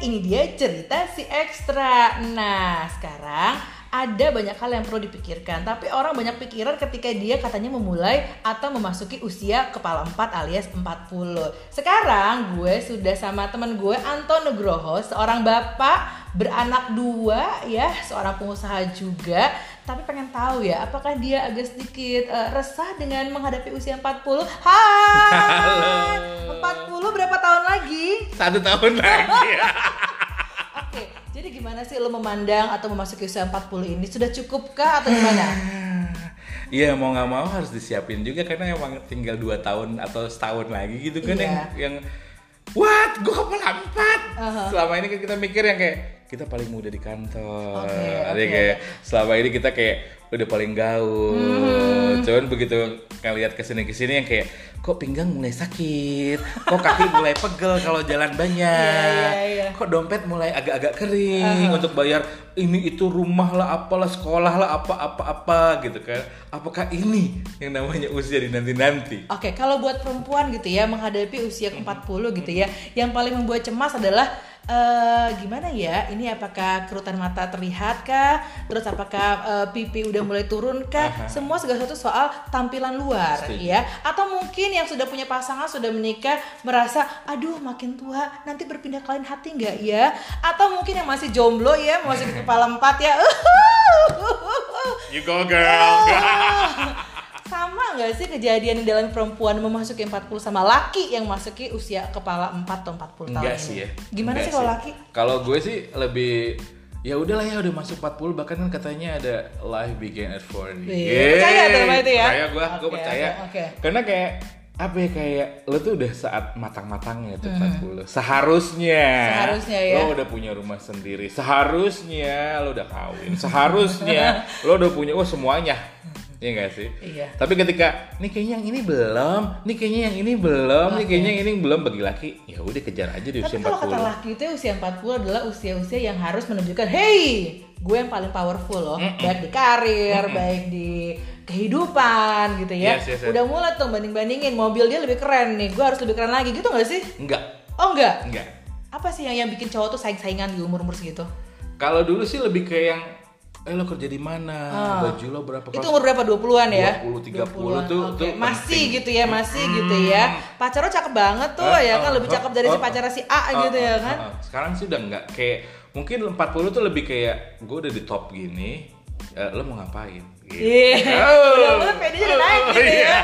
ini dia cerita si ekstra. Nah, sekarang ada banyak hal yang perlu dipikirkan, tapi orang banyak pikiran ketika dia katanya memulai atau memasuki usia kepala 4 alias 40. Sekarang gue sudah sama teman gue Anton Nugroho, seorang bapak beranak dua ya, seorang pengusaha juga, tapi pengen tahu ya apakah dia agak sedikit uh, resah dengan menghadapi usia 40. Hai. Halo. 40 berapa tahun lagi? Satu tahun lagi. Jadi gimana sih lo memandang atau memasuki usia 40 ini? Sudah cukupkah atau gimana? Iya mau nggak mau harus disiapin juga karena emang tinggal dua tahun atau setahun lagi gitu kan Iya. yang yang what gue kepala empat Uh-huh. selama ini kan kita mikir yang kayak kita paling muda di kantor Ada oke. kayak selama ini kita kayak udah paling gaul. Hmm. cuman begitu ngeliat ke sini ke sini yang kayak kok pinggang mulai sakit? Kok kaki mulai pegel kalau jalan banyak? Iya, iya, iya. kok dompet mulai agak-agak kering untuk bayar ini itu rumah lah apalah sekolah lah apa apa gitu kan. Apakah ini yang namanya usia di nanti nanti Oke, kalau buat perempuan gitu ya menghadapi usia ke-40 gitu ya, yang paling membuat cemas adalah eh gimana ya? Ini apakah kerutan mata terlihat kah? Terus apakah eh, pipi udah mulai turun kah? Aha. Semua segala sesuatu soal tampilan luar Setuju. ya. Atau mungkin yang sudah punya pasangan sudah menikah merasa aduh makin tua nanti berpindah kalian hati nggak ya? Atau mungkin yang masih jomblo ya, masih di kepala empat ya. you go girl nggak sih kejadian dalam perempuan memasuki 40 sama laki yang masuki usia kepala 4 atau 40 tahun enggak ini? sih ya Gimana Enggak sih kalau laki? kalau gue sih lebih ya udahlah ya udah masuk 40 bahkan kan katanya ada life begin at 40 Iya, percaya tuh sama itu ya? percaya gue gue percaya oke, oke. karena kayak apa ya kayak lo tuh udah saat matang-matangnya tuh Hmm. 40 seharusnya Seharusnya ya. lo udah punya rumah sendiri seharusnya lo udah kawin seharusnya lo udah punya oh semuanya Iya gak sih? Iya. Tapi ketika nih kayaknya yang ini belum, nih kayaknya yang ini belum, nih kayaknya yang ini belum bagi laki, ya udah kejar aja di Tapi usia kalau kata 40. laki itu usia 40 adalah usia-usia yang harus menunjukkan, hey, gue yang paling powerful loh, baik di karir, baik di kehidupan gitu ya. Yes, yes, yes. Udah mulai tuh banding-bandingin, mobil dia lebih keren nih, gue harus lebih keren lagi gitu gak sih? Enggak, Oh enggak? enggak. Apa sih yang yang bikin cowok tuh saing-saingan di umur-umur segitu? Kalau dulu sih lebih kayak yang eh lo kerja di mana? Ah. Baju lo berapa? Itu umur berapa? 20-an ya? 20, 30 20-an, tuh- oke. tuh Masih penting. gitu ya, masih gitu ya. Pacar lo cakep banget tuh Ah, ya ah, kan, lebih ah, cakep dari si ah, pacar si A ah, gitu ah, ya kan. ah. Sekarang sih udah enggak kayak mungkin 40 tuh lebih kayak gue udah di top gini. eh, lo mau ngapain? Gitu. Iya, Oh. udah mulai pedenya udah naik Oh, gitu ya. iya.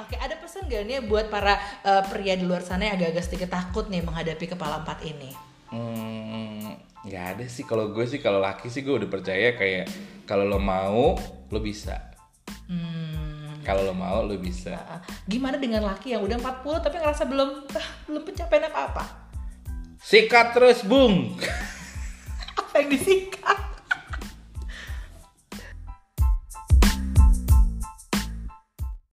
Oke, ada pesan gak nih buat para eh, pria di luar sana yang agak-agak sedikit takut nih menghadapi kepala empat ini? Hmm, nggak ada sih kalau gue sih kalau laki sih gue udah percaya kayak kalau lo mau lo bisa. Hmm, Kalau lo mau lo bisa. ah, gimana dengan laki yang udah 40 tapi ngerasa belum ah, belum pencapaian apa-apa? Sikat terus, Bung. Apa yang disikat?